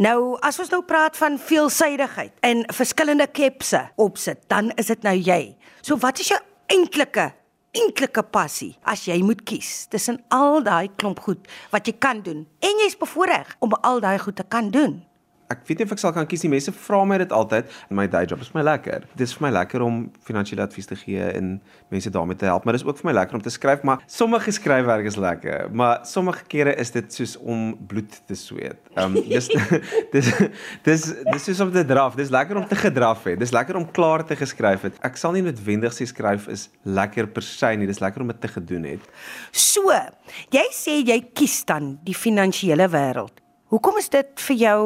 Nou, as ons nou praat van veelsidigheid en verskillende kepse opsit, dan is dit nou jy. So wat is jou eintlike eintlike passie as jy moet kies tussen al daai klomp goed wat jy kan doen en jy's bevoordeel om al daai goed te kan doen? Ek weet nie of ek sal kan kies nie. Mense vra my dit altyd in my day job. Dit is my lekker. Dit is vir my lekker om finansiële advies te gee en mense daarmee te help, maar dit is ook vir my lekker om te skryf, maar sommige skryfwerk is lekker, maar sommige kere is dit soos om bloed te sweet. Ehm um, dis dis dis dis is om te draf. Dis lekker om te gedraf het. Dis lekker om klaar te geskryf het. Ek sal nie noodwendig sê skryf is lekker per se nie. Dis lekker om dit te gedoen het. So, jy sê jy kies dan die finansiële wêreld. Hoekom is dit vir jou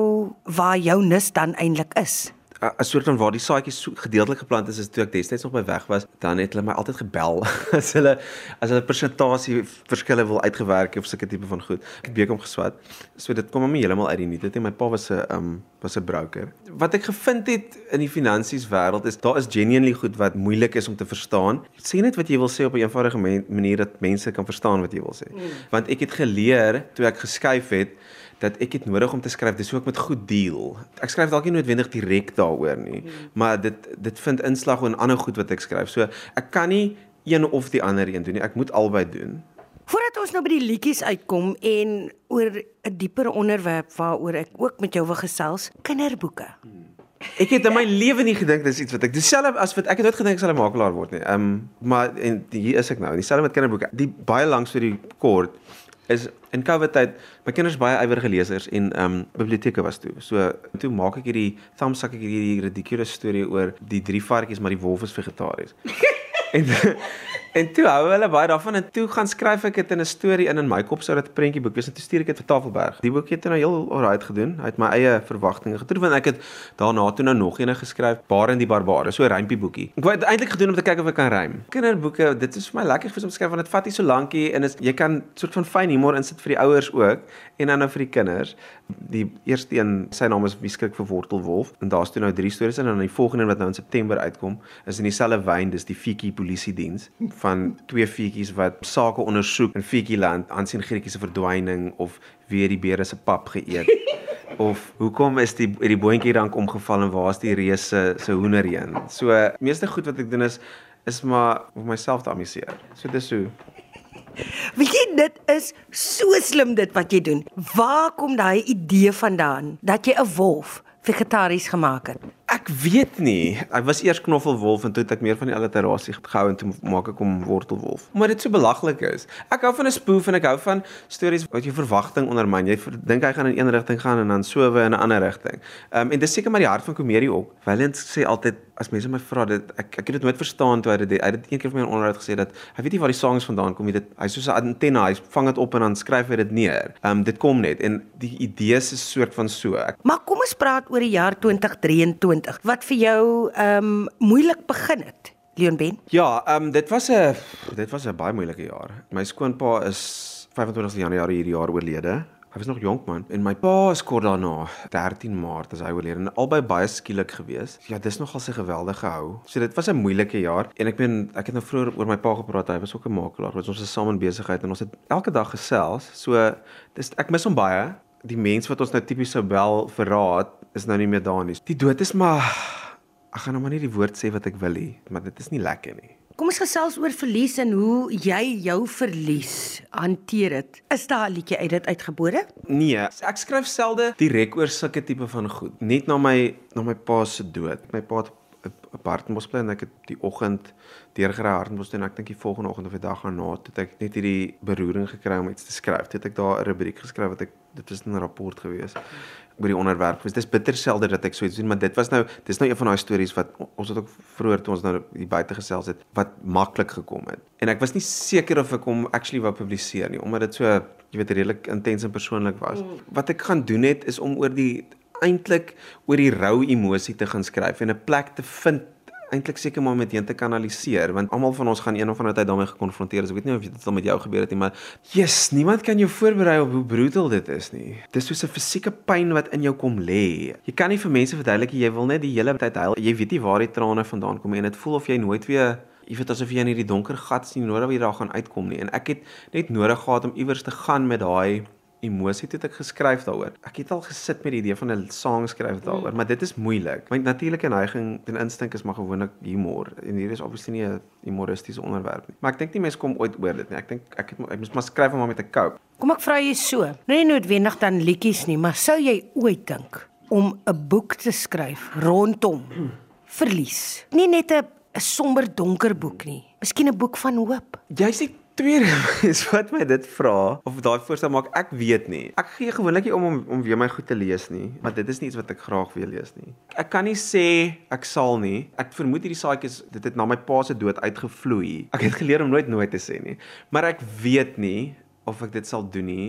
waar jou nis dan eintlik is? 'n soort van waar die saadjies so gedeeltelik geplant is is toe ek destyds nog by weg was, dan het hulle my altyd gebel as hulle as hulle presentasie verskille wil uitgewerk of sulke tipe van goed. Ek het bekom geswat. So dit kom hom heeltemal uit die nie. Dit en my pa was 'n um was 'n broker. Wat ek gevind het in die finansies wêreld is daar is genuinely goed wat moeilik is om te verstaan. Sê net wat jy wil sê op 'n eenvoudige manier dat mense kan verstaan wat jy wil sê. Mm. Want ek het geleer toe ek geskuif het dat ek dit nodig om te skryf dis hoe ek met goed deel. Ek skryf dalk nie noodwendig direk daaroor nie, hmm. maar dit dit vind inslag in ander goed wat ek skryf. So ek kan nie een of die ander een doen nie. Ek moet albei doen. Voordat ons nou by die liedjies uitkom en oor 'n dieper onderwerp waaroor ek ook met jou wil gesels, kinderboeke. Hmm. Ek het in my lewe nie gedink dis iets wat ek dieselfde as wat ek het ooit gedink ek sal 'n makelaar word nie. Ehm um, maar en hier is ek nou. Dieselfde met kinderboeke. Die baie lank storie kort is in COVID tyd my kinders baie ywerige lesers en ehm um, biblioteke was toe. So toe maak ek hierdie thumbsak ek hierdie ridiculous storie oor die drie varkies maar die wolf is vegetaries. en En toe hou hulle baie daarvan en toe gaan skryf ek dit in 'n storie in in my kop sou dit 'n prentjieboek wees en toe stuur ek dit vir Tafelberg. Die boek het nou heel alright gedoen. Hy het my eie verwagtinge getref en ek het daarna toe nou nog eene geskryf, Baar in die Barbare, so 'n rympie boekie. Ek wou eintlik gedoen om te kyk of ek kan rym. Kinderboeke, dit is vir my lekker vir om te skryf want dit vat nie so lankie en is jy kan soort van fyn humor insit vir die ouers ook en dan nou vir die kinders. Die eerste een, sy naam is Wie skrik vir Wortelwolf en daar's toe nou drie stories en dan die volgende wat nou in September uitkom is in dieselfde wyn, dis die Fietjie Polisie Diens van twee fietjies wat sake ondersoek in Fietjieland aansien Grietjie se verdwyning of wie die beere se pap geëet of hoekom is die die boontjie rank omgeval en waar is die reus se se hoenderheen so meeste goed wat ek doen is is maar om myself te amuseer so dis hoe Wie dit is so slim dit wat jy doen. Waar kom daai idee vandaan dat jy 'n wolf vegetaries gemaak het? Ek weet nie. Ek was eers knoffelwolf en toe het ek meer van die alliterasie gehou en toe maak ek hom wortelwolf. Omdat dit so belaglik is. Ek hou van 'n spoof en ek hou van stories wat jou verwagting ondermyn. Jy dink hy gaan in een rigting gaan en dan sowe in 'n ander rigting. Ehm um, en dis seker maar die hart van komedie ook. Valiant sê altyd as mense my vra dit ek ek het dit nooit verstaan toe hy dit hy het dit een keer vir my in onderhoud gesê dat hy weet nie waar die songs vandaan kom nie. Dit hy soos 'n antenna, hy vang dit op en dan skryf hy dit neer. Ehm um, dit kom net en die idee is 'n soort van so. Ek, maar kom ons praat oor die jaar 2023 2020 wat vir jou ehm um, moeilik begin het. Leon Ben? Ja, ehm um, dit was 'n dit was 'n baie moeilike jaar. My skoonpa is 25 Januarie hierdie jaar oorlede. Hy was nog jonk man en my pa is kort daarna, 13 Maart as hy oorlede en albei baie skielik gewees. Ja, dis nogal 'n geweldige hou. So dit was 'n moeilike jaar en ek meen ek het nou vroeër oor my pa gepraat. Hy was ook 'n makelaar. Ons was saam in besigheid en ons het elke dag gesels. So dis ek mis hom baie. Die mense wat ons nou tipies sou bel vir raad, is nou nie meer daar nie. Die dood is maar ek gaan nou maar nie die woord sê wat ek wil hê, maar dit is nie lekker nie. Kom ons gesels oor verlies en hoe jy jou verlies hanteer het. Is daar 'n liedjie uit dit uitgebore? Nee, ek skryf selde direk oor sulke tipe van goed. Net na my na my pa se dood. My pa het 'n bly en ek het die oggend deurgery toe en ek dink die volgende oggend of die dag daarna het ek net hierdie beroering gekry om iets te skryf. Toe het ek daar 'n rubriek geskryf wat ek dit was 'n rapport gewees oor die onderwerp. Dit is bitter selde dat ek so iets doen, maar dit was nou dis nou een van daai stories wat ons het ook vroeër toe ons nou hier buite gesels het wat maklik gekom het. En ek was nie seker of ek hom actually wou publiseer nie omdat dit so jy weet redelik intens en persoonlik was. Mm. Wat ek gaan doen het is om oor die eintlik oor die rou emosie te gaan skryf en 'n plek te vind eintlik seker maar met heen te kanaliseer want almal van ons gaan een of ander tyd daarmee gekonfronteer is. Ek weet nie of dit al met jou gebeur het nie, maar yes, niemand kan jou voorberei op hoe brutal dit is nie. Dis soos 'n fisieke pyn wat in jou kom lê. Jy kan nie vir mense verduidelik jy wil net die hele tyd huil. Jy weet nie waar die trane vandaan kom nie en dit voel of jy nooit weer Jy weet asof jy in hierdie donker gat sien nodig wie daar gaan uitkom nie en ek het net nodig gehad om iewers te gaan met daai emosie toe het ek geskryf daaroor. Ek het al gesit met die idee van 'n song skryf daaroor, Mm. maar dit is moeilik. My natuurlike neiging en instink is maar gewoonlik humor en hier is obviously nie 'n humoristiese onderwerp nie. Maar ek dink nie mense kom ooit oor dit nie. Ek dink ek het ek moet maar skryf om maar met 'n cope. Kom ek vra jy so. Nou nie noodwendig dan liedjies nie, maar sou jy ooit dink om 'n boek te skryf rondom verlies? Nie net 'n 'n somber donker boek nie. Miskien 'n boek van hoop. Jy's die tweede mens wat my dit vra of daai voorstel maak. Ek weet nie. Ek gee gewoonlik nie om om om weer my goed te lees nie, maar dit is nie iets wat ek graag wil lees nie. Ek kan nie sê ek sal nie. Ek vermoed hierdie saadjies dit het na my pa se dood uitgevloei. Ek het geleer om nooit nooit te sê nie, maar ek weet nie of ek dit sal doen nie.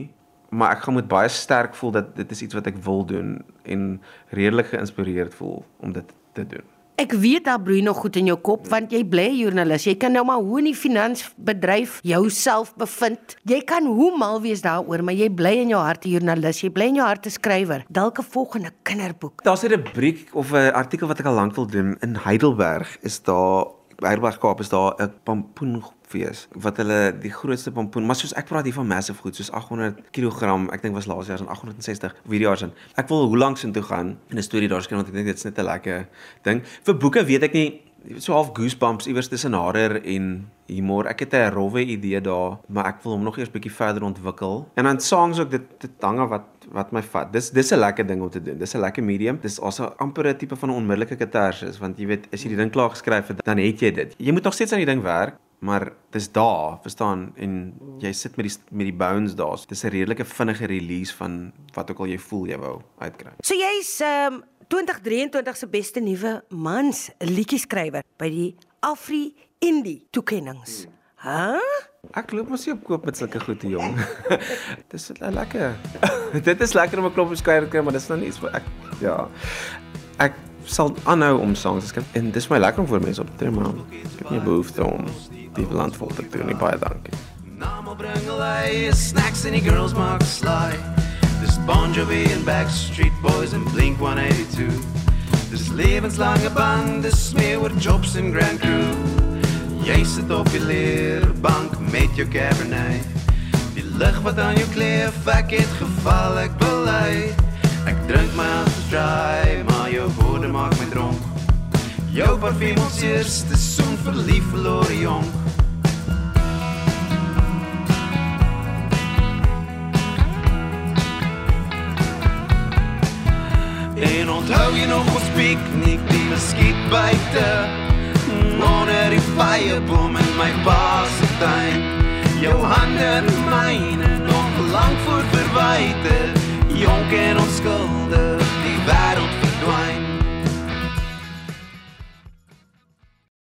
Maar ek gaan moet baie sterk voel dat dit is iets wat ek wil doen en redelik geïnspireerd voel om dit te doen. Ek weet daar broei nog goed in jou kop want jy bly joernalis. Jy kan nou maar hoe in die finansbedryf jouself bevind. Jy kan hoe mal wees daaroor, maar jy bly in jou hart 'n joernalis. Jy bly in jou hart 'n skrywer. Dalk 'n volgende kinderboek. Daar's 'n rubriek of 'n artikel wat ek al lank wil doen. In Heidelberg is daar by Heidelberg Kaap is daar 'n pampoenfees wat hulle die grootste pampoen, maar soos ek praat hier van massive goed, soos 800 kg, ek dink was laas jaar in 860 of hierdie jaar sin. Ek wil hoe lank sin toe gaan en 'n storie daar skryf want ek dink dit is net 'n lekker ding. Vir boeke weet ek nie so half goosebumps iewers tussen horror en humor. Ek het 'n rowwe idee daar, maar ek wil hom nog eers bietjie verder ontwikkel. En dan songs ook dit dit hang af wat wat my vat. Dis dis 'n lekker ding om te doen. Dis 'n lekker medium. Dis also amper 'n tipe van 'n onmiddellike katarsis want jy weet as jy die ding klaar geskryf het, dan het jy dit. Jy moet nog steeds aan die ding werk, maar dis daar, verstaan? En jy sit met die met die bones daar. Dis 'n redelike vinnige release van wat ook al jy voel jy wou uitkry. So jy's um 2023 se beste nuwe mans liedjieskrywer by die Afri Indie toekennings. Hæ? Huh? Ek loop mos nie op koop met sulke goed, jong. dis le- lekker. dit is lekker om 'n klop op skouer te kry, maar dis nou nie iets wat ek ja. Ek sal aanhou om songs te skryf en dis my lekker om voor mense op te tree, maar ek het nie behoefte om die land vol te doen nie. Baie dankie. Namal bring lei snacks and the girls mark sly. This Bon Jovi and Backstreet Boys and Blink 182. This levenslange band, this smear with jobs and Grand Crew. Jy sit op die leerbank met jou Cabernet. Die lig wat aan jou kleef, ek het geval, ek bely. Ek drink my hand dry, maar jou woorde maak my dronk. Jou parfuum ons eerste soen verlief verlore jong. Onthou jy nog ons piknik die muskiet buite? Onder die firebom in my pa se tuin. Jou hande in myne nog lank voor verwyte. Jonk en onskuldig